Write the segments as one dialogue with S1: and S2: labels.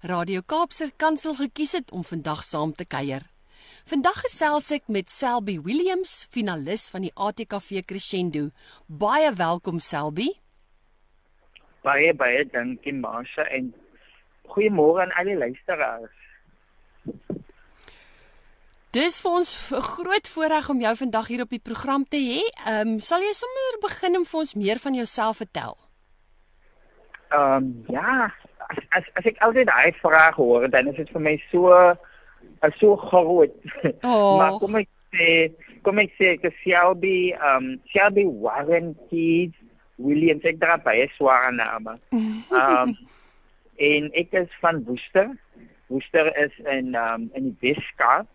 S1: Radio Kaapse Kansel gekies het om vandag saam te kuier. Vandag gesels ek met Selby Williams, finalis van die ATKV Crescendo. Baie welkom Selby.
S2: Baie baie dankie Marsha en goeiemôre aan al die luisteraars.
S1: Dis vir ons 'n groot voorreg om jou vandag hier op die program te hê. Ehm um, sal jy sommer begin om vir ons meer van jouself vertel?
S2: Ehm um, ja, as as, ek altyd daai vraag hoor, dan is dit vir my so so groot.
S1: Oh.
S2: maar kom ek sê, kom ek sê ek Shelby, um, Shelby Warren Keys Williams ek dra baie sware name. Um, en ek is van Woester. Woester is in um, in die Weskaap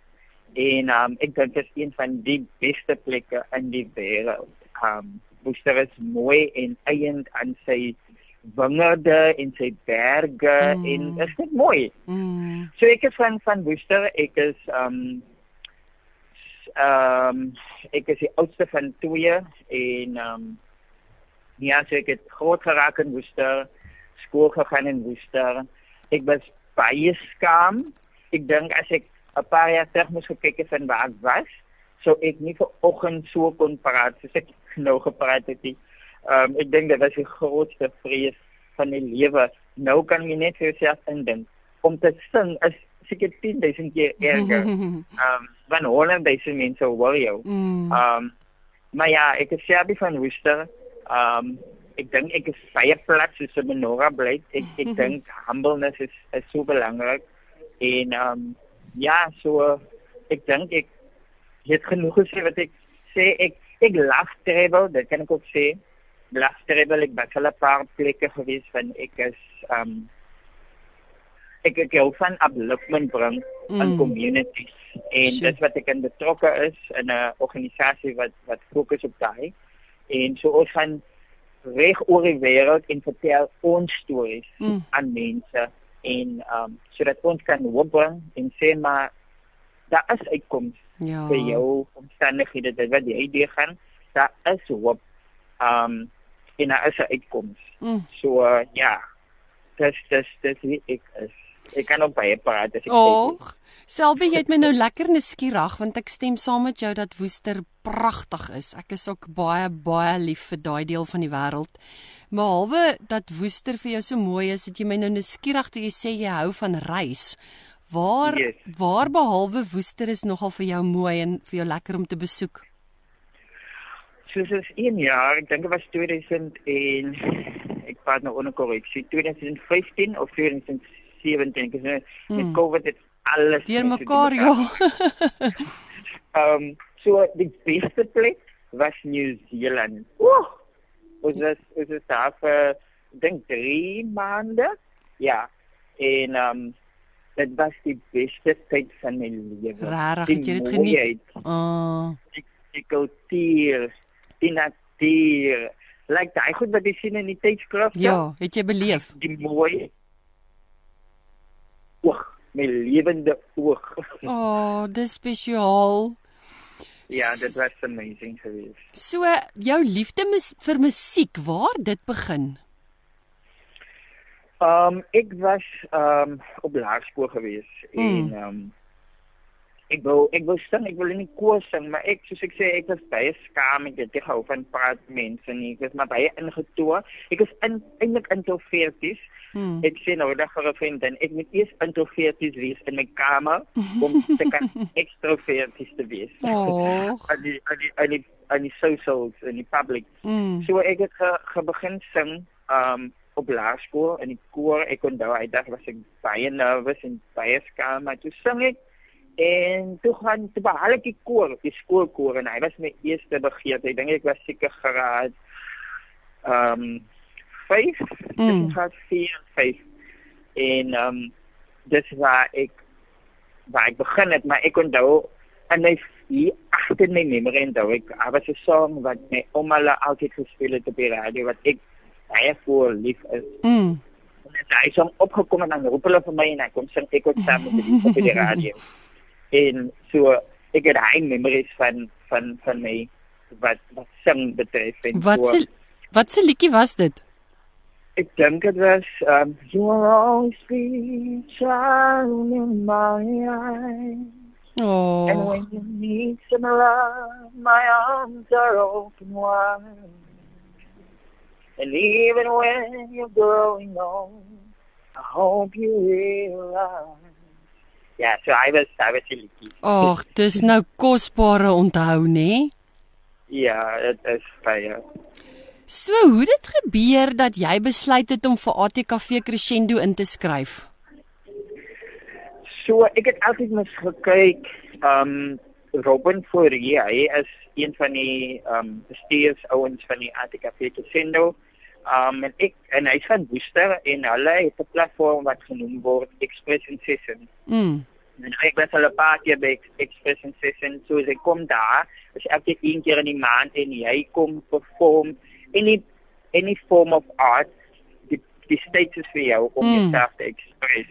S2: en um, ek dink dit is een van die beste plekke in die wêreld. Um Woester is mooi en eiend aan sy wingerde en sy berge mm. en is net mooi.
S1: Mm.
S2: So ek is van van Woester. Ek is um um ek is die oudste van twee en um ja, so ek het groot geraak in Woester, skool gegaan in Woester. Ek was baie skaam. Ek dink as ek 'n paar jaar terug moes gekyk het van waar ek was, sou ek nie vir oggend so kon praat soos ek nou gepraat het nie. Ehm um, ek dink dit was die grootste vrees van my lewe. Nou kan jy net vir jouself indink om te sing is seker 10000 keer erger. Ehm um, van honderd duisend mense hoor jou.
S1: Mm.
S2: Ehm um, maar ja, ek is Shelby van Worcester. Ehm um, ek dink ek is baie plat soos 'n menorah bly. Ek ek dink humbleness is is so belangrik en ehm um, ja, so ek dink ek het genoeg gesê wat ek sê ek ek lag travel, dit kan ek ook sê. Lag travel ek was al 'n paar plekke gewees van ek is um ek ek hou van upliftment bring mm. aan communities en
S1: Sure.
S2: dit wat ek in betrokke is in 'n organisasie wat wat fokus op daai en so ons gaan reg oor die wêreld en vertel ons stories
S1: Mm.
S2: aan mense en um sodat ons kan hoop bring en sê maar daar is uitkoms
S1: Ja.
S2: vir jou omstandighede dit wat jy deur gaan daar is hoop um en daar is 'n uitkoms
S1: Mm.
S2: so uh, ja dis dis dis wie ek is ek kan ook baie praat as ek
S1: Och, Selby, jy het my nou lekker nuuskierig want ek stem saam met jou dat Woester pragtig is. Ek is ook baie baie lief vir daai deel van die wêreld. Behalwe dat Woester vir jou so mooi is, het jy my nou nuuskierig toe jy sê jy hou van reis. Waar
S2: Yes.
S1: waar behalwe Woester is nogal vir jou mooi en vir jou lekker om te besoek.
S2: Soos is 1 jaar ek dink dit was 2000 en ek praat nou onder korreksie 2015 of 2017 ek is nou met
S1: Hmm.
S2: covid het alles
S1: Deur mekaar ja.
S2: Ehm um, so die beste plek was New Zealand. Ooh. Ons was ons was daar vir dink 3 maande. Ja. En ehm um, dit was die beste tyd van my lewe.
S1: Regtig, het jy dit geniet? Ah.
S2: Die, die kultuur, die natuur. Like daai goed wat jy sien in die tydskrifte.
S1: Ja, het jy beleef?
S2: Die mooi. Oog, my lewende oog.
S1: O, oh, dis spesiaal.
S2: ja, dit was amazing geweest.
S1: So jou liefde mis, vir musiek, waar dit begin?
S2: Um ek was um op laerskool gewees
S1: Mm.
S2: en um ek wou ek wou sing, ek wil in die koor sing, maar ek soos ek sê ek was baie skaam ek het nie gehou van praat mense nie. Ek was maar baie ingetoe. Ek is in eintlik introverties.
S1: Hmm.
S2: Ek sê nou dat vir 'n vriend en ek moet eers introverties wees in my kamer om te kan extroverties te wees.
S1: Oh.
S2: aan die aan die aan die aan die socials in die public.
S1: Mm.
S2: So ek het ge, ge begin sing um op laerskool in die koor. Ek onthou hy dag was ek baie nervous en baie skaam, maar toe sing ek en toe gaan toe behaal ek die koor, die skoolkoor en hy was my eerste begeerte. Ek dink ek was seker graad um 5,
S1: Mm.
S2: mm. graad 4 en 5. En um dis waar ek waar ek begin het, maar ek onthou en my hier agter my memory onthou ek daar was 'n song wat my ouma altyd gespeel het op die radio wat ek baie voor lief is.
S1: Mm.
S2: En hy het hom opgekom en dan roep hulle vir my en hy kom sing ek ook saam met die op die radio. En so ek het hy memories van van van my wat wat sing betref en
S1: Wat se wat se liedjie was dit?
S2: ek dink dit was um you are always be shining in my eyes
S1: Oh.
S2: and when you need some love my arms are open wide and even when you're growing old I hope you realize Ja, so hy was hy was 'n liedjie.
S1: Ag, dis nou kosbare onthou, nê?
S2: Ja, dit is baie.
S1: So, hoe dit gebeur dat jy besluit het om vir ATKV Crescendo in te skryf?
S2: So ek het altyd mis gekyk um Robin Fourie, hy is een van die um bestuursouens van die ATKV Crescendo. Um en ek en hy's van Woester en hulle het 'n platform wat genoem word Expression Session.
S1: Mm.
S2: En ek was al 'n paar keer by Ex- Expression Session, so as ek kom daar, is elke een keer in die maand en jy kom perform any any form of art, die die status vir jou om
S1: Mm.
S2: jouself te express.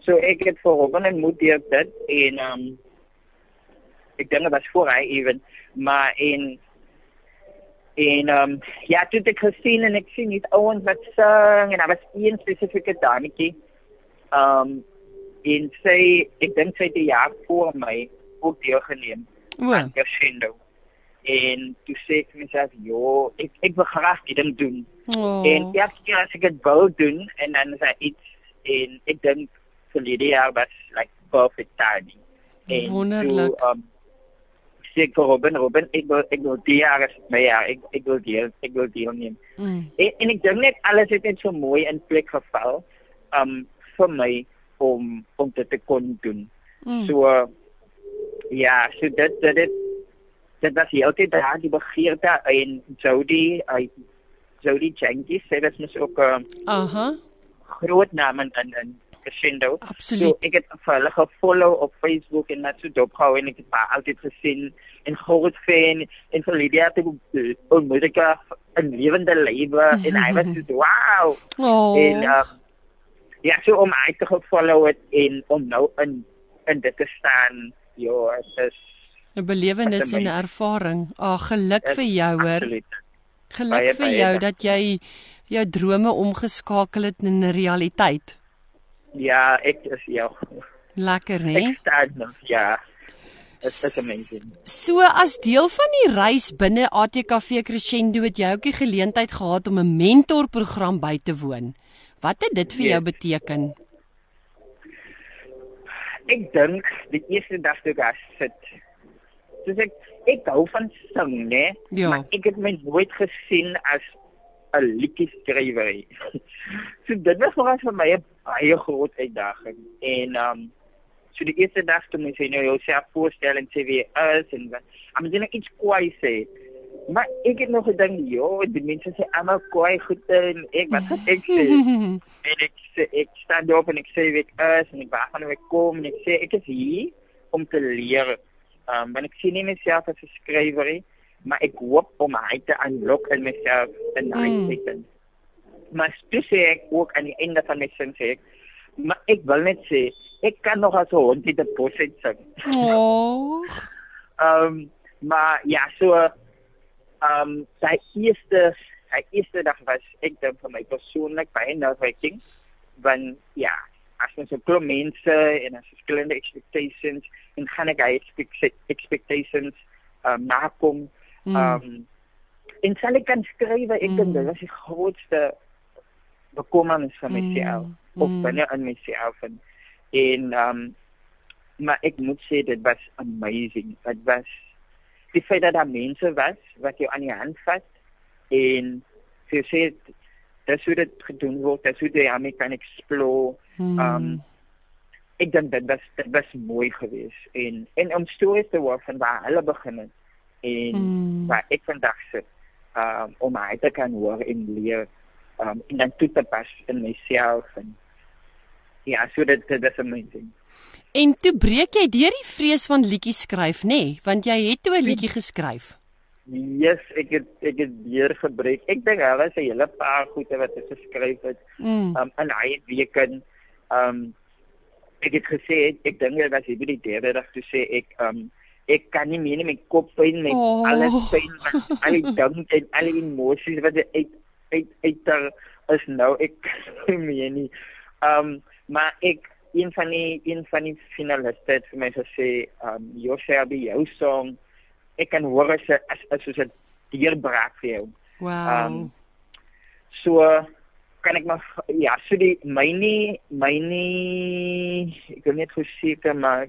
S2: So ek het vir Robin en moet deur dit en um ek dink dit was voor hy even maar in en um ja, toe het ek gesien en ek sien nie ouens wat sing en daar was een spesifieke dametjie um en sy ek dink sy het die jaar voor my ook deelgeneem
S1: O.
S2: aan Crescendo. En toe sê ek vir myself, "Jo, ek ek wil graag dit doen."
S1: Oh.
S2: En ja, keer as ek dit wou doen en dan is daar iets en ek dink vir die jaar was like perfect timing. En
S1: Wonderlik.
S2: Toe, um, sê ek vir Robin, Robin, ek wil ek wil die jaar is my jaar. Ek ek wil deel, ek wil deelneem.
S1: Mm.
S2: En, en ek dink net alles het net so mooi in plek geval um vir my om om dit te kon doen.
S1: Mm.
S2: So uh, ja, so dit dit dit, dit was heeltyd daar die begeerte en Jody, hy Jody Jenkins, sy was mos ook 'n uh,
S1: Aha.
S2: groot naam in in, Crescendo. So
S1: Absoluut.
S2: ek het vir hulle gefollow op Facebook en net so dopgehou en ek het haar altyd gesien en groot fan en vir Lydia het ek ontmoet ek haar in lewende lywe en hy was so wow.
S1: Oh.
S2: En uh, ja, so om uit te gefollow het en om nou in in dit te staan, ja, dit is
S1: 'n belewenis en 'n ervaring. Ag, geluk
S2: is
S1: vir jou hoor.
S2: absoluut.
S1: Geluk
S2: baie,
S1: vir
S2: baie
S1: jou
S2: dankie.
S1: dat jy jou drome omgeskakel het in 'n realiteit.
S2: Ja, ek is ja.
S1: Lekker,
S2: Ek
S1: hè?
S2: staan nog, ja. It is amazing.
S1: So as deel van die reis binne ATKV Crescendo het jy ook die geleentheid gehad om 'n mentorprogram by te woon. Wat het dit vir jou
S2: Yes.
S1: beteken?
S2: Ek dink die eerste dag toe ek sit. Dis ek ek hou van sing, né?
S1: Ja.
S2: Maar ek het my nooit gesien as 'n liedjie skrywer. so dit was nogal vir my 'n baie groot uitdaging. En um so die eerste dag toe moet jy nou jouself voorstel en sê wie jy is en wat. I'm gonna iets kwaai sê. Maar ek het nog gedink, joh, die mense sê almal kwaai goed en ek wat gaan ek sê? en ek sê ek staan op en ek sê wie is en ek waarvan ek kom en ek sê ek is hier om te leer. Um want ek sien nie myself as 'n skrywer nie, maar ek hoop om hy te unlock in myself in daai
S1: Mm.
S2: teken. Maar toe sê ek ook aan die einde van my sin sê ek, maar ek wil net sê ek kan nog as 'n hond in die bos sing.
S1: Oh.
S2: Um maar ja, so um sy eerste sy eerste dag was ek dink vir my persoonlik baie nerve-wracking want ja, as ons so klop mense en as verskillende expectations en gaan ek hy expect, expectations um nakom
S1: Mm.
S2: um en sal ek kan skryf ek dink dit was die grootste bekommernis van myself
S1: Mm,
S2: of
S1: mm.
S2: binne in myself en en um maar ek moet sê dit was amazing. Dit was die feit dat daar mense was wat jou aan die hand vat en vir sê dat hoe dit gedoen word, dat hoe jy daarmee kan explore.
S1: Mm.
S2: Um ek dink dit was dit was mooi geweest en en om stories te hoor van waar hulle begin het en
S1: Mm.
S2: waar ek vandag sit um om my te kan hoor en leer um en dan toe te pas in myself en ja, so dit dit is amazing.
S1: En toe breek jy deur die vrees van liedjies skryf, nê? Nee? Want jy het toe 'n liedjie geskryf.
S2: Yes, ek het ek het weer gebreek. Ek dink daar was 'n hele paar goeie wat ek geskryf het.
S1: Mm.
S2: Um en hy het weer kan um ek het gesê ek dink dit was hierdie derde dag toe sê ek um ek kan nie meer in my kop pyn met
S1: Oh.
S2: alles pyn al die dink en al die emosies wat uit uit uit daar is nou ek kan nie nie. Um maar ek een van die een van die finaliste het vir my gesê um Josha be jou song ek kan hoor as as as soos 'n deurbraak vir jou.
S1: Wow.
S2: Um, So kan ek maar ja, so die myne myne ek wil net verseker maar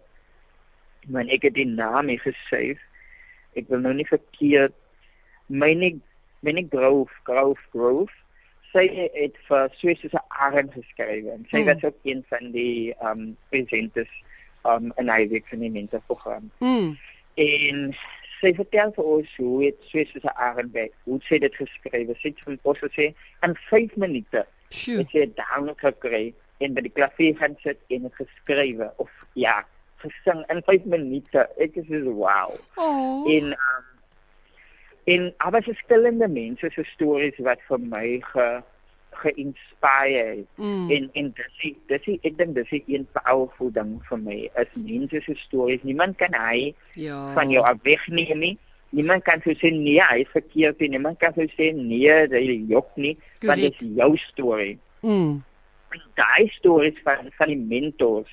S2: man ek het die naam gesave. Ek wil nou nie verkeerd myne myne Grove Grove Grove sy het vir Swisse Arend geskryf en sy
S1: Hmm.
S2: was ook een van die um presenters um in hy week van die mentorprogram.
S1: mm.
S2: En sy vertel vir ons hoe het Swisse Arend by hoe sy dit geskryf het. Sy het vir ons gesê in 5 minute
S1: Sjoe.
S2: het sy dit download gekry en by die klavier gaan sit en het geskrywe of ja, gesing in 5 minute. Ek is so wow.
S1: Oh.
S2: En um, en was verskillende mense se stories wat vir my ge geïnspireer het.
S1: Mm.
S2: En en dis die- dis ek dink dis een powerful ding vir my is mense se stories. Niemand kan hy
S1: Ja.
S2: van jou af wegneem nie. Niemand kan so sê nee, hy is verkeerd nie. Niemand kan so sê nee, hy jok nie, want dit is jou storie.
S1: Mm.
S2: Daai stories van van die mentors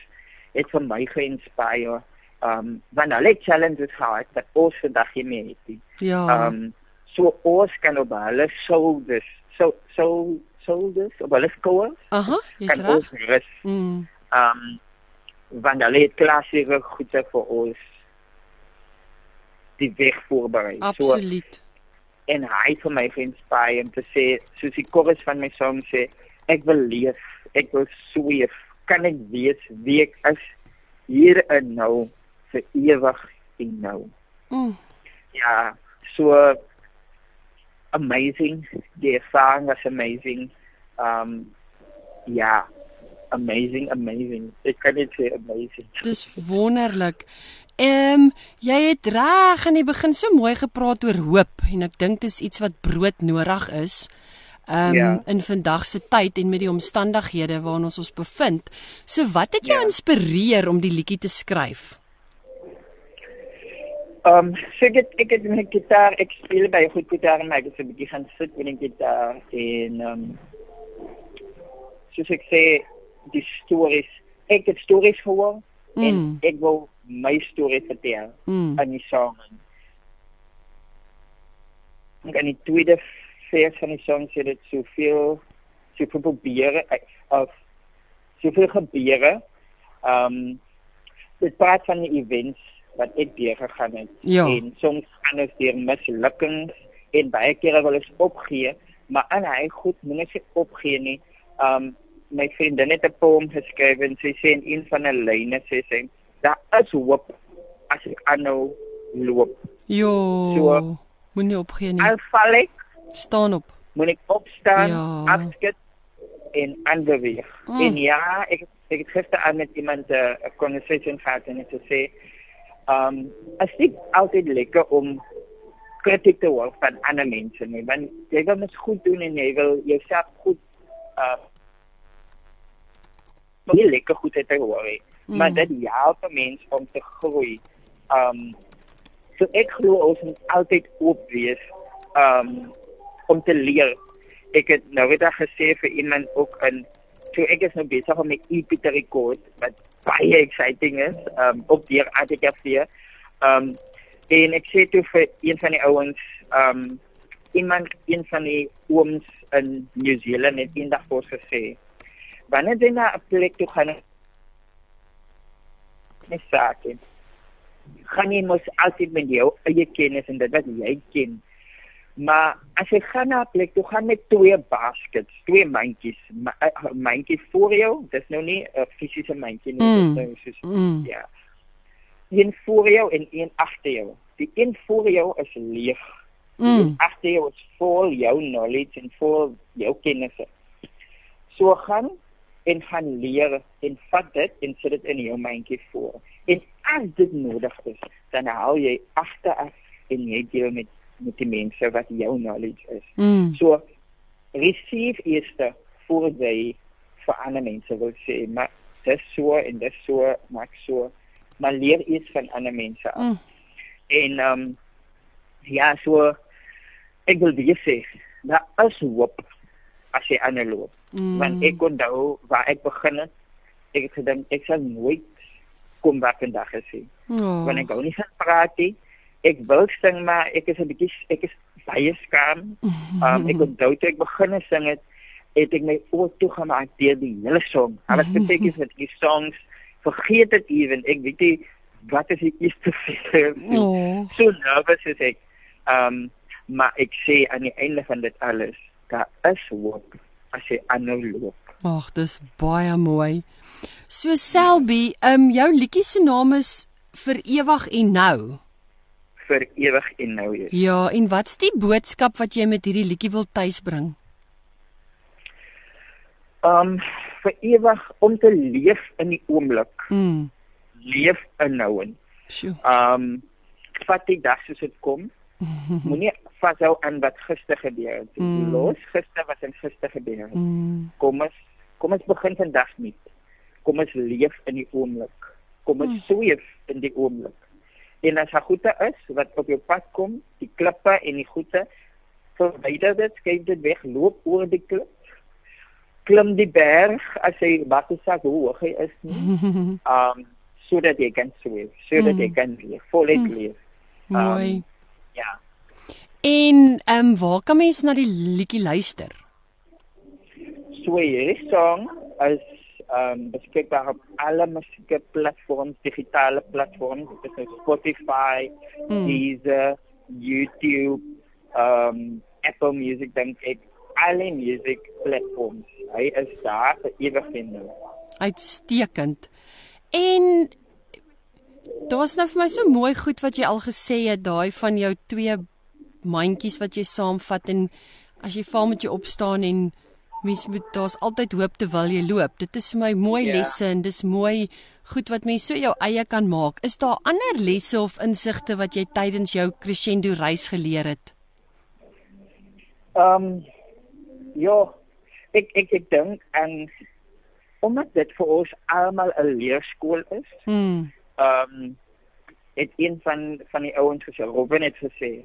S2: het vir my geïnspireer. Um want hulle het challenges gehad wat ons vandag nie meer het.
S1: Ja.
S2: Um so ons kan op hulle shoulders, so so shoulders op hulle skouers
S1: Aha, jy's
S2: kan
S1: reg.
S2: ons rus.
S1: Mm.
S2: Um want hulle het klassieke goede vir ons die weg voorberei. So
S1: Absoluut.
S2: en hy vir my geïnspireer om te sê soos die chorus van my song sê ek wil leef ek wil sweef kan ek weet wie ek is hier en nou vir ewig en nou
S1: Mm.
S2: ja so amazing die ervaring was amazing um ja amazing amazing ek kan net sê amazing
S1: Dis wonderlik. Ehm um, jy het reg aan die begin so mooi gepraat oor hoop en ek dink dis iets wat brood nodig is. Ehm um,
S2: Ja.
S1: in vandag se tyd en met die omstandighede waarin ons ons bevind. So wat het jou
S2: Ja.
S1: inspireer om die liedjie te skryf?
S2: Um, so ek het, ek het my gitaar, ek speel baie goed gitaar, maar ek het so 'n bietjie gaan sit met 'n gitaar en um soos ek sê, die stories, ek het stories gehoor
S1: Mm.
S2: en ek wil my storie vertel
S1: Mm.
S2: in die song. Ek aan die tweede vers van die song sê dit soveel soveel probeer of soveel gebeure. Um dit praat van die events wat ek deur gegaan het.
S1: Ja.
S2: En soms gaan ons deur mislukkings en baie kere wil ons opgee, maar aan hy goed moenie se opgee nie. Um my vriendin het 'n poem geskryf en sy sê in een van die lyne sê sy daar is hoop as ek aanhou loop.
S1: Jo.
S2: So-
S1: Moenie opgee nie.
S2: Al val ek,
S1: Staan op.
S2: moet ek opstaan,
S1: Ja.
S2: afskud en aanbeweeg.
S1: Mm.
S2: En ja, ek ek het gister aan met iemand 'n uh, conversation gehad en het gesê, um as dit altyd lekker om kritiek te word van ander mense nie, want jy wil mens goed doen en jy wil jouself goed uh nie lekker goed uit te hoor nie. Maar
S1: Mm.
S2: dit help 'n mens om te groei. Um so ek glo ons moet altyd oop wees um om te leer. Ek het nou weer gesê vir iemand ook in so ek is nou besig om my EP te record wat baie exciting is um op deur ATKV. Um en ek sê toe vir een van die ouens um iemand een van die ooms in New Zealand het eendag vir ons gesê wanneer jy na 'n plek toe gaan net sake gaan jy mos altyd met jou eie kennis en dit wat jy ken maar as jy gaan na 'n plek toe gaan met twee baskets twee mandjies ma- 'n mandjie voor jou dis nou nie 'n fisiese mandjie nie
S1: Mm.
S2: dis nou soos
S1: Mm.
S2: ja een voor jou en een agter jou die een voor jou is leeg
S1: Mm.
S2: agter jou is vol jou knowledge en vol jou kennisse. So gaan en gaan leer en vat dit en sit dit in jou mandjie voor. En as dit nodig is, dan haal jy agteraf en jy deel met met die mense wat jou knowledge is.
S1: Mm.
S2: So receive eerste voor jy vir ander mense wil sê, maar dis so en dis so, maak so. Maar leer iets van ander mense af.
S1: Mm.
S2: En ehm um, ja, so ek wil weer sê, daar is hoop as jy aanloop.
S1: Mm.
S2: Want ek onthou waar ek begin het. Ek het gedink ek sal nooit kom waar ek vandag is.
S1: Oh.
S2: Want ek gou nie van praat nie. Ek wil sing maar ek is 'n bietjie ek is baie skaam. Um, ek onthou toe ek begin het sing het, het ek my oor toe gemaak deur die hele song. Alles beteken met die songs vergeet dit ewen. Ek weet nie wat is die eerste fees.
S1: Oh.
S2: So nervous is ek. Um maar ek sê aan die einde van dit alles, daar is hoop as jy aanhou loop.
S1: Ag, dis baie mooi. So Selby, um, jou liedjie se naam is vir ewig en nou.
S2: Vir ewig en nou is.
S1: Ja, en wat's die boodskap wat jy met hierdie liedjie wil tuisbring?
S2: Um vir ewig om te leef in die oomblik.
S1: Mm.
S2: Leef inhouend.
S1: Sjoe.
S2: Um vat die dag soos dit kom. Moenie vashou aan wat gister gebeur het.
S1: Mm.
S2: Los gister wat in gister gebeur het.
S1: Mm.
S2: Kom ons kom ons begin vandag nie. Kom ons leef in die oomblik. Kom ons sweef in die oomblik. En as daar goeie is wat op jou pad kom, die klippe en die goeie, verwyder dit, skuif dit weg, loop oor die klip. Klim die berg as jy is hoe hoog hy is nie. Um sodat jy kan sweef, sodat jy kan leef, voluit leef.
S1: Mooi.
S2: Ja.
S1: En ehm um, waar kan mens na die liedjie luister?
S2: So hierdie song is um beskikbaar op alle musiekplatforms, digitale platforms, dit is Spotify,
S1: Mm.
S2: Deezer, YouTube, um Apple Music dink ek, alle music platforms. Hy is daar vir ewig en nou.
S1: Uitstekend. En daar's nou vir my so mooi goed wat jy al gesê het, daai van jou twee mandjies wat jy saamvat en as jy val met jy opstaan en mens moet daar's altyd hoop terwyl jy loop. Dit is vir my mooi
S2: Ja.
S1: lesse en dis mooi goed wat mens so jou eie kan maak. Is daar ander lesse of insigte wat jy tydens jou crescendo reis geleer het?
S2: Um ja, ek ek ek dink en omdat dit vir ons almal 'n leerskool is,
S1: Hmm.
S2: um het een van van die ouens gesê, Robin het gesê,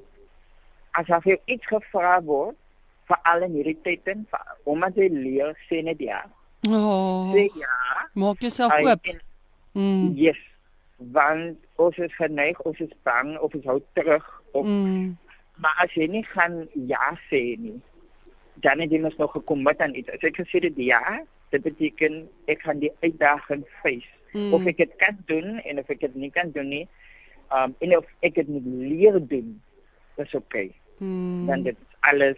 S2: as jy vir iets gevra word, veral in hierdie tyd en vir- omdat jy leer sê net ja.
S1: Oh,
S2: Sê ja.
S1: maak jouself oop. Mm.
S2: Yes. Want ons is geneig, ons is bang of ons hou terug of
S1: Mm.
S2: maar as jy nie gaan ja sê nie, dan het jy mos nog gekom met aan iets. As ek gesê het ja, dit beteken ek gaan die uitdaging face.
S1: Mm.
S2: Of ek dit kan doen en of ek dit nie kan doen nie, um en of ek dit moet leer doen, dis okay.
S1: Mm.
S2: Dan dit is alles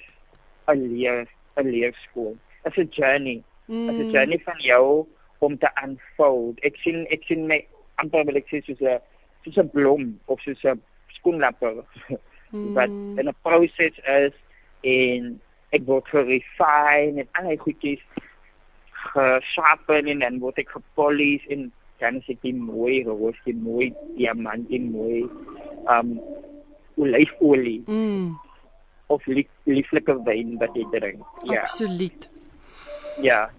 S2: 'n leer 'n leerskool. It's a journey. It's a
S1: Mm.
S2: journey van jou om te unfold. Ek sien ek sien my amper wil ek sê soos 'n soos 'n blom of soos 'n skoenlapper wat
S1: Mm.
S2: in 'n proses is en ek word gerefine en al die goedjies gesharpen en dan word ek gepolish en dan is ek die mooi roos, die mooi diamant, die mooi um olyfolie
S1: Mm.
S2: Of lief, lieflike wyn wat jy drink. Ja.
S1: Absoluut.
S2: Ja.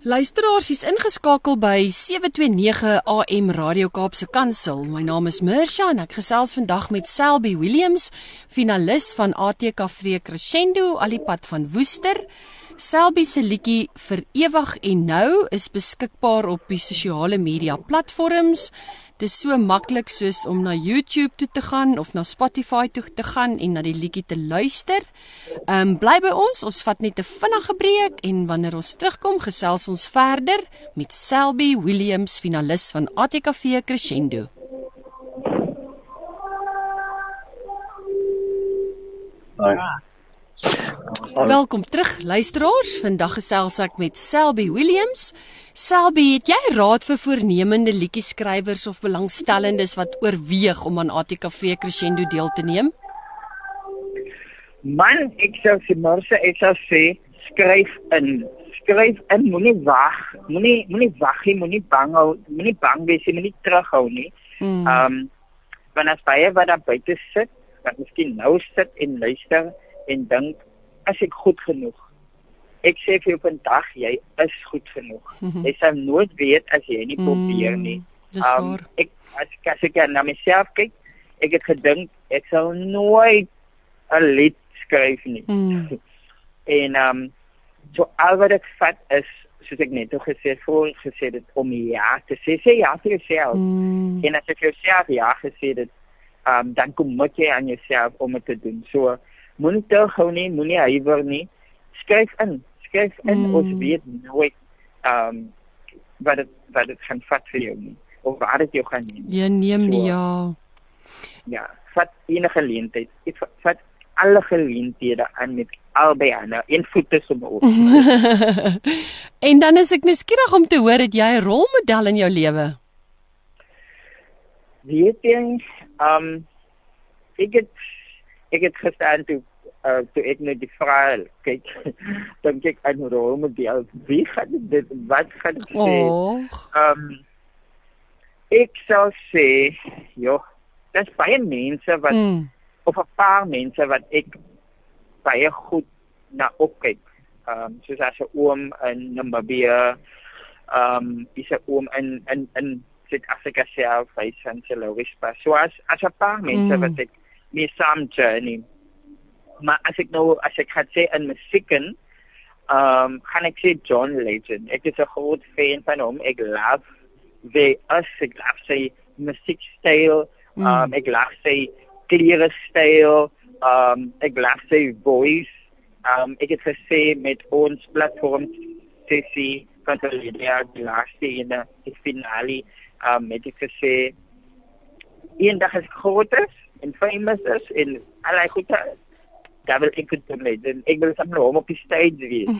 S1: Luisteraars, is ingeskakel by 729 AM Radio Kaapse Kansel. My naam is Mirsha en ek gesels vandag met Selby Williams, finalis van ATKV Crescendo Alipad van Woester. Selby se liedjie vir ewig en nou is beskikbaar op die sosiale media platforms. Dis so maklik soos om na YouTube toe te gaan of na Spotify toe te gaan en na die liedjie te luister. Ehm um, bly by ons, ons vat net 'n vinnige breek en wanneer ons terugkom, gesels ons verder met Selby Williams, finalis van ATKV Crescendo. Welkom terug luisteraars. Vandag gesels ek met Selby Williams. Selby, het jy raad vir voornemende liedjieskrywers of belangstellendes wat oorweeg om aan ATKV Crescendo deel te neem?
S2: Man, ek sou sê Marse, ek sou sê skryf in, skryf in, moenie wag, moenie moenie wag nie, moenie bang hou, moenie bang wees nie, moenie terughou nie.
S1: Mm.
S2: Ehm um, wanneer as baie wat daar buite sit, wat miskien nou sit en luister en dink as ek goed genoeg. Ek sê vir jou vandag jy is goed genoeg. Jy sal nooit weet as jy nie probeer nie.
S1: Mm,
S2: Um, ek as, as ek na myself kyk, ek het gedink ek sal nooit 'n lied skryf nie.
S1: Mm.
S2: En ehm um, so al wat ek vat is soos ek net gesê voor gesê het om ja te sê sê ja vir jouself.
S1: Mm.
S2: En as jy vir jouself ja gesê het, ehm um, dan kom moet jy aan jouself om dit te doen. So moenie te gou nie, moenie huiwer nie. Skryf in, skryf in
S1: Mm.
S2: ons weet nooit ehm um, wat dit wat dit gaan vat vir jou nie of waar dit jou gaan neem.
S1: Jy neem nie
S2: So.
S1: ja.
S2: Ja, vat enige geleentheid. Ek vat- alle geleenthede aan met albei hande. Een voet is om op.
S1: en dan is ek nuuskierig om te hoor het jy 'n rolmodel in jou lewe?
S2: Weet jy, ehm um, ek het ek het gestaan toe uh, toe ek net die vraag kyk, dan kyk aan hoe rolmodel. Wie gaan dit wat gaan dit sê? Ehm um, ek sou sê, joh, daar's baie mense wat
S1: Mm.
S2: of 'n paar mense wat ek baie goed na opkyk. Ehm um, soos as 'n oom in Namibië, ehm um, is 'n oom in in in Suid-Afrika self, hy san se Louis Pas. So as as 'n paar mense
S1: Mm.
S2: wat ek mee saam journey. Maar as ek nou as ek gaan sê in musieken, ehm um, gaan ek sê John Legend. Ek is 'n groot fan van hom. Ek love the us ek love sy musiekstyl.
S1: Mm.
S2: Um ek lag sy klere styl, um ek lag sy voice. Um ek het gesê met ons platform sessie van die die laaste ene die finale um het ek gesê eendag as ek groot is en famous is en allerlei goede daar wil ek doen met en ek wil saam hom op die stage wees.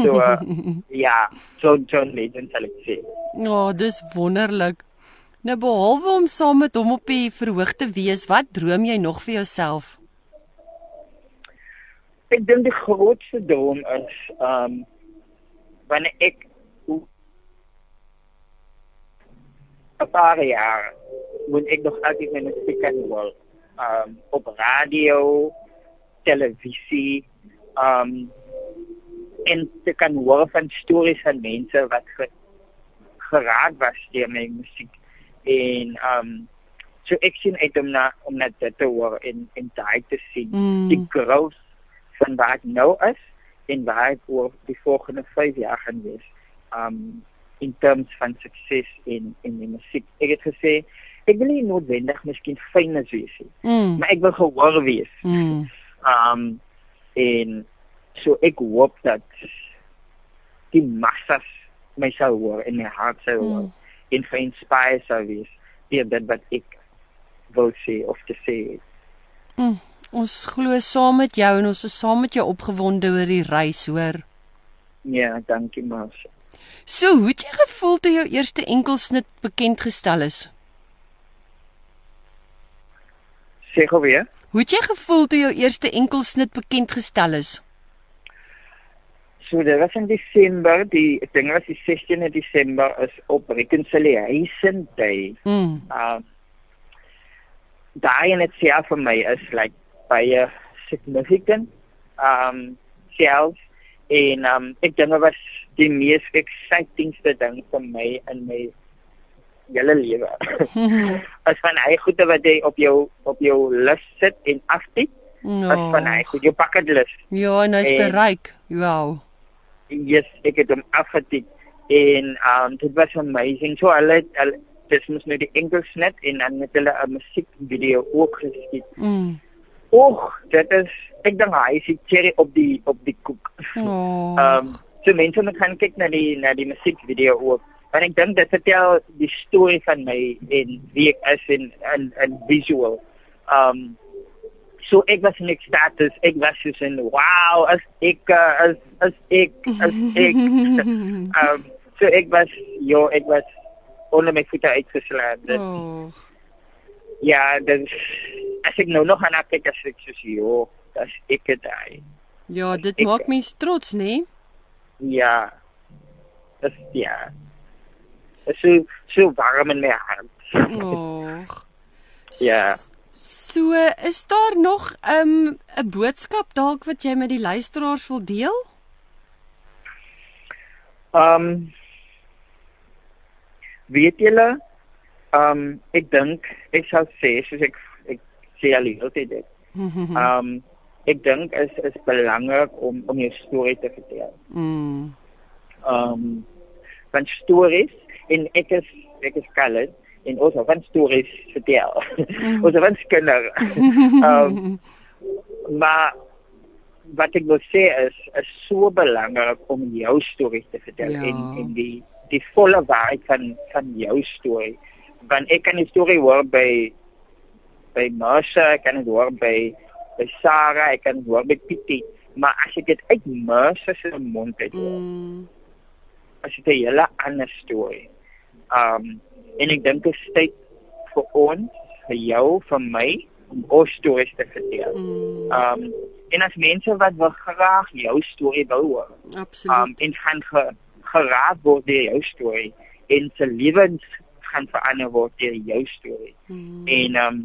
S2: So uh, ja, so John Legend sal ek sê.
S1: Ja, oh, dis wonderlik. Nou behalwe om saam met hom op die verhoog te wees, wat droom jy nog vir jouself?
S2: Ek dink die grootste droom is um wanneer ek 'n paar jaar moet ek nog altyd my musiek kan hoor. Um op radio, televisie, um en te kan hoor van stories van mense wat ge, geraak was deur my musiek en um so ek sien uit om na om na dit te hoor en en daai te sien
S1: Mm.
S2: die growth van waar ek nou is en waar ek oor die volgende 5 jaar gaan wees. Um in terms van sukses in in die musiek. Ek het gesê ek wil nie noodwendig miskien famous wees nie,
S1: Mm.
S2: maar ek wil gehoor wees.
S1: Mm.
S2: Um en so ek hoop dat die massas my sal hoor en my hart sal hoor
S1: Mm.
S2: en geïnspireer sal wees deur dit wat ek wil sê of te sê.
S1: Mm. Ons glo saam met jou en ons is saam met jou opgewonde oor die reis, hoor.
S2: Ja, dankie Mars.
S1: So, hoe het jy gevoel toe jou eerste enkelsnit bekend gestel is?
S2: Sê gou weer.
S1: Hoe het jy gevoel toe jou eerste enkelsnit bekend gestel is?
S2: So dit was in Desember, die ek dink dit was die 16de Desember is op Reconciliation Day.
S1: Mm.
S2: Um daai en dit self vir my is like baie significant. Um self en um ek dink dit was die mees excitingste ding vir my in my hele lewe. as van hy goede wat jy op jou op jou lys sit en aftik, as van hy goed jou bucket list.
S1: Ja, en hy's bereik. Wow.
S2: yes, ek het hom afgetik en um dit was amazing. So hulle het- hulle dis mos nou die Engels net en dan het hulle 'n musiekvideo ook geskiet.
S1: Mm.
S2: Oeg, dit is ek dink hy is die cherry op die op die koek.
S1: Oh.
S2: Um so mense moet gaan kyk na die na die musiekvideo ook. Want ek dink dit vertel die storie van my en wie ek is en en en visual. Um so ek was in ekstasis. Ek was soos in wow, as ek uh, as as ek as ek um so ek was jo, ek was onder my voete uitgeslaan. Dit
S1: oh.
S2: ja, dit as ek nou nog aan kyk as ek soos jo, as ek dit daai.
S1: Ja, dit
S2: Ek-
S1: maak mens trots, né?
S2: Ja, is ja. Is so so warm in my hart.
S1: Och.
S2: Ja.
S1: So, is daar nog 'n um, 'n boodskap dalk wat jy met die luisteraars wil deel?
S2: Ehm um, weet julle ehm um, ek dink ek sal sê soos ek ek sê al die hele tyd dit. Ehm um, ek dink is is belangrik om om jou storie te vertel.
S1: Mm.
S2: Ehm um, van stories en ek is ek is Khaled en ons van stories vertel. ons van skinder. Um, maar wat ek wil sê is is so belangrik om jou storie te vertel
S1: Ja.
S2: en en die die volle waarheid van van jou storie. Want ek kan die storie hoor by by Marsha, ek kan dit hoor by by Sarah, ek kan dit hoor by Pietie, maar as ek dit uit Marsha se mond uit hoor,
S1: Mm.
S2: as dit 'n hele ander storie. Um en ek dink dit is tyd vir ons, vir jou, vir my om ons stories te vertel.
S1: Mm.
S2: Um en as mense wat wil graag jou storie wil hoor, um
S1: Absoluut.
S2: en gaan ge, geraak word deur jou storie en se lewens gaan verander word deur jou storie.
S1: Mm.
S2: En um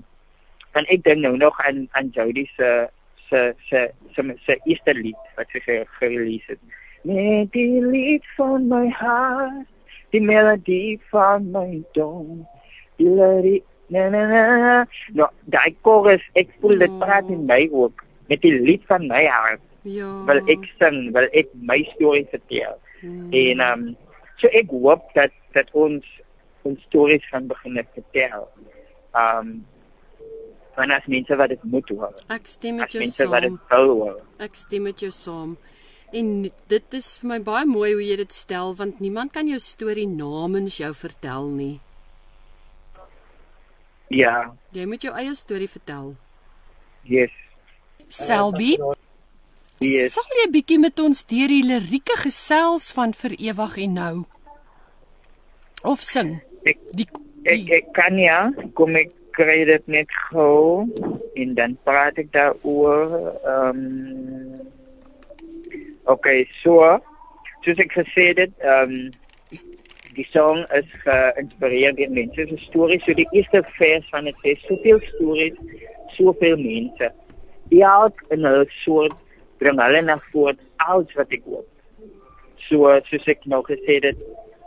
S2: en ek dink nou nog aan aan Jody se se se se se eerste lied wat sy ge- gerelease het. Met die lied van my hart, die melodie van my dom. Die lady na na na. No, daai chorus, ek voel dit
S1: Ja.
S2: praat in my ook met die lied van my hart.
S1: Ja.
S2: Wil ek sing, wil ek my storie vertel.
S1: Mm.
S2: En um so ek hoop dat dat ons ons stories gaan begin vertel. Um van as mense wat dit moet hoor.
S1: Ek stem met
S2: As
S1: jou
S2: mense wat dit
S1: saam.
S2: wil hoor.
S1: Ek stem met jou saam. En dit is vir my baie mooi hoe jy dit stel want niemand kan jou storie namens jou vertel nie.
S2: Ja,
S1: Jy moet jou eie storie vertel.
S2: yes.
S1: Selby,
S2: Yes.
S1: sal jy bietjie met ons deur die lirieke gesels van vir ewig en nou? Of sing?
S2: Ek
S1: Die,
S2: ek,
S1: die
S2: ek kan ja, kom ek kry dit net gou en dan praat ek daaroor. Um Okay, so soos ek gesê het, um die song is geïnspireer deur mense se stories. So die eerste vers van dit sê soveel stories, soveel mense. Elk in 'n soort bring hulle na voort alles wat ek hoop. So soos ek nou gesê het,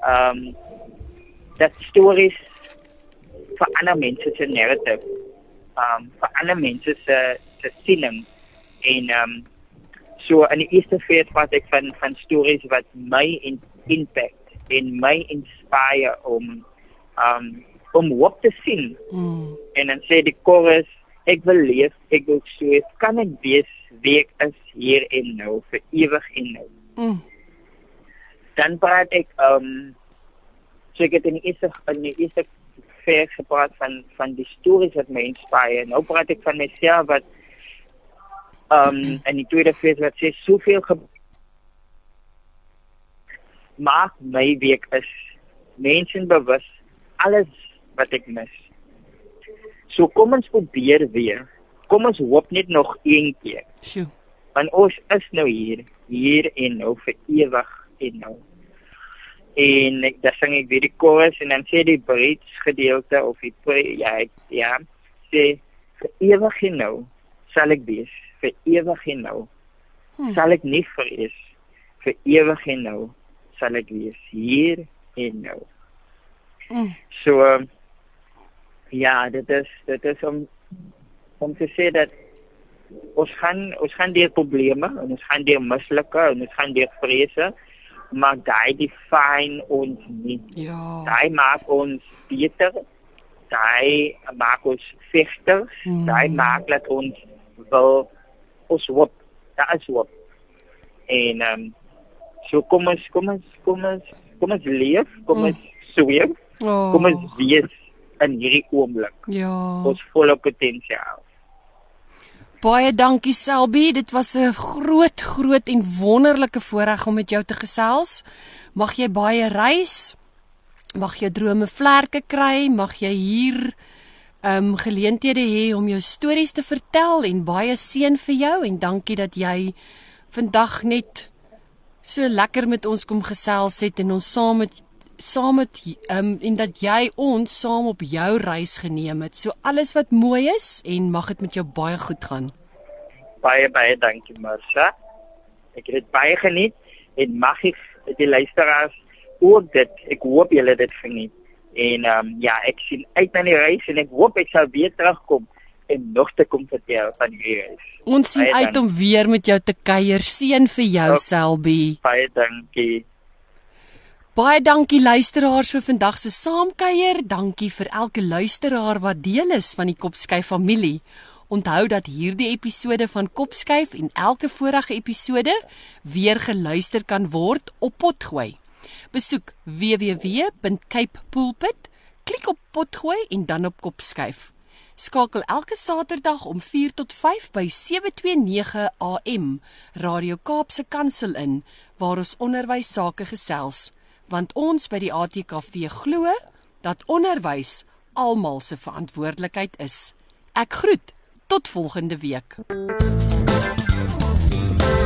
S2: um dat stories vir ander mense se narrative, um vir ander mense se se siening en um so in die eerste vers wat ek van van stories wat my in, impact en my inspire om um om hoop te sien.
S1: Mm,
S2: en dan sê die chorus ek wil leef ek wil sweef kan ek wees wie ek is hier en nou vir ewig en nou?
S1: Mm,
S2: dan praat ek um so ek het in die eerste in die eerste vers gepraat van van die stories wat my inspireer nou praat ek van myself wat um in die tweede vers wat sê soveel maak my week is mense bewus alles wat ek mis. So kom ons probeer weer. Kom ons hoop net nog een keer.
S1: Sjoe.
S2: want ons is nou hier hier en nou vir ewig en nou. En ek dan sing ek weer die chorus en dan sê die bridge gedeelte of die ja ek, ja sê vir ewig en nou sal ek wees vir ewig en nou
S1: Hm.
S2: sal ek nie vrees vir ewig en nou sal ek wees hier en nou
S1: Mm,
S2: so ja dit is dit is om om te sê dat ons gaan ons gaan deur probleme en ons gaan deur mislukke en ons gaan deur vrese maar daai define ons nie
S1: ja.
S2: daai maak ons beter daai maak ons vegters
S1: Hmm.
S2: daai maak dat ons wil ons hoop daar is hoop en um, so kom ons kom ons kom ons kom ons leef kom
S1: Hmm.
S2: ons sweef
S1: Oh,
S2: kom ons wees in hierdie oomblik
S1: ja.
S2: ons volle potensiaal
S1: Baie dankie Selby, dit was 'n groot groot en wonderlike voorreg om met jou te gesels. Mag jy baie reis. Mag jou drome vlerke kry, mag jy hier ehm um, geleenthede hê om jou stories te vertel en baie seën vir jou en dankie dat jy vandag net so lekker met ons kom gesels het en ons saam met saam met um, en dat jy ons saam op jou reis geneem het. So alles wat mooi is en mag dit met jou baie goed gaan.
S2: Baie baie dankie Marsha. Ek het baie geniet en mag ek die luisteraars ook dit. Ek hoop julle dit geniet. En ehm um, ja, ek sien uit na die reis en ek hoop ek sal weer terugkom en nog te kom vertel van die reis.
S1: Ons sien uit om weer met jou te kuier. Seën vir jou okay. Selby.
S2: Baie dankie.
S1: Baie dankie luisteraars vir vandag se saamkuier. Dankie vir elke luisteraar wat deel is van die Kopskyf familie. Onthou dat hierdie episode van Kopskyf en elke vorige episode weer geluister kan word op Potgooi. Besoek www.capepulpit, klik op Potgooi en dan op Kopskyf. Skakel elke Saterdag om 4 tot 5 by 729 AM Radio Kaapse Kansel in waar ons onderwys sake gesels, want ons by die ATKV glo dat onderwys almal se verantwoordelikheid is. Ek groet tot volgende week.